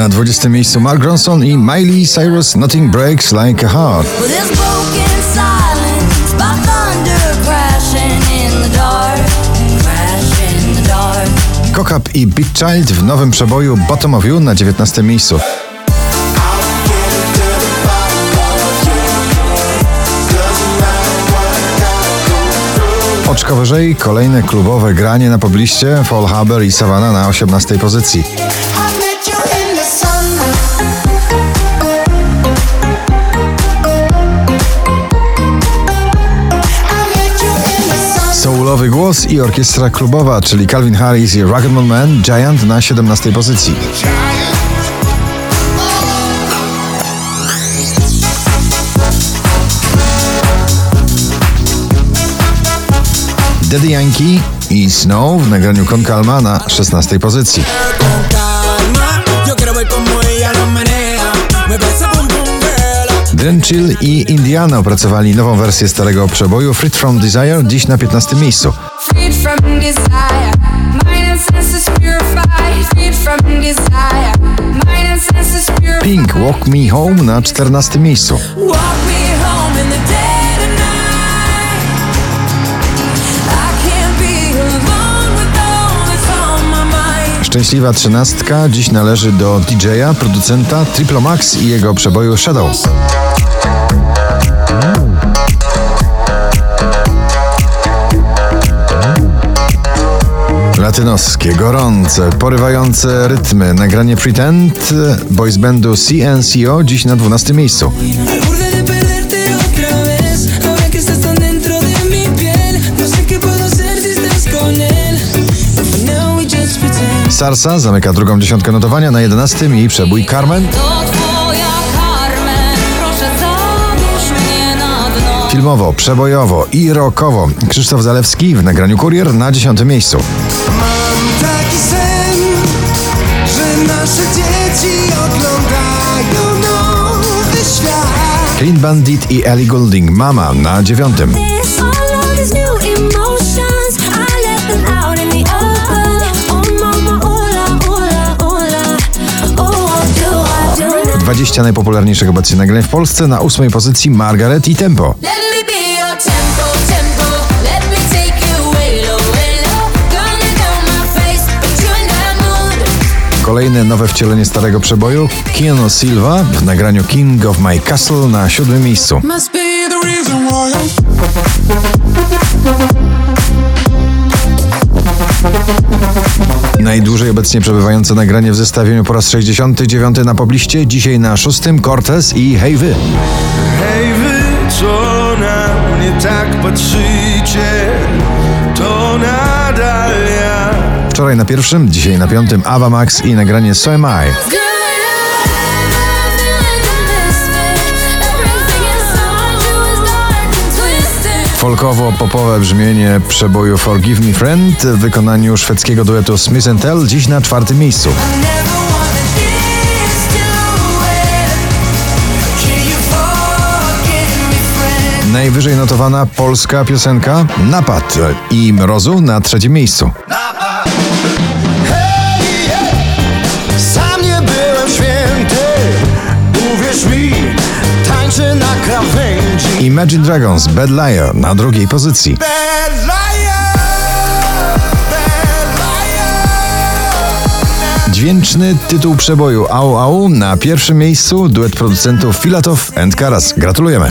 Na 20 miejscu Mark Ronson i Miley Cyrus Nothing Breaks Like a Heart. Cock i Big Child w nowym przeboju Bottom of You na 19 miejscu. Oczko wyżej kolejne klubowe granie na pobliście Fall Harbor i Savannah na 18 pozycji. Głos i orkiestra klubowa, czyli Calvin Harris i Rock'n'Roll Man Giant na 17 pozycji. Daddy Yankee i Snow w nagraniu Con Calma na 16 pozycji. Dren Chill i Indiana opracowali nową wersję starego przeboju Freed From Desire dziś na 15 miejscu. Freed from desire, mind and senses purified. Freed from desire, mind and senses purified. Pink Walk Me Home na 14 miejscu. Walk me home in the dead of night. I can't be alone with all that's on my mind. Szczęśliwa trzynastka dziś należy do DJ-a, producenta Triple Max i jego przeboju Shadows. Latynoskie, gorące, porywające rytmy, nagranie Pretend boys bandu CNCO dziś na 12 miejscu. No. Sarsa zamyka drugą dziesiątkę notowania na 11 i przebój Carmen. To twoja Carmen, proszę zabierz mnie na dno. Filmowo, przebojowo i rockowo Krzysztof Zalewski w nagraniu Kurier na 10 miejscu. Taki sen, że nasze dzieci oglądają nowy świat. Clean Bandit i Ellie Goulding Mama na 9. This all of these new emotions, I let them out in the open. Mama, hola, hola, hola. Do I do it? 20 najpopularniejszych obecnie nagrań w Polsce na 8 pozycji Margaret i Tempo. Kolejne nowe wcielenie starego przeboju Keanu Silva w nagraniu King of My Castle na 7 miejscu. Najdłużej obecnie przebywające nagranie w zestawieniu po raz 69 na pobliście, dzisiaj na 6 Cortez i Hey Wy. Hej wy, co na mnie tak patrzycie, Wczoraj na pierwszym, dzisiaj na piątym Ava Max i nagranie So Am I. Folkowo-popowe brzmienie przeboju Forgive Me Friend w wykonaniu szwedzkiego duetu Smith Tell dziś na czwartym miejscu. Najwyżej notowana polska piosenka Napad i Mrozu na trzecim miejscu. Imagine Dragons Bad Liar na drugiej pozycji. Dźwięczny tytuł przeboju Au Au na pierwszym miejscu duet producentów Filatow and Karas. Gratulujemy.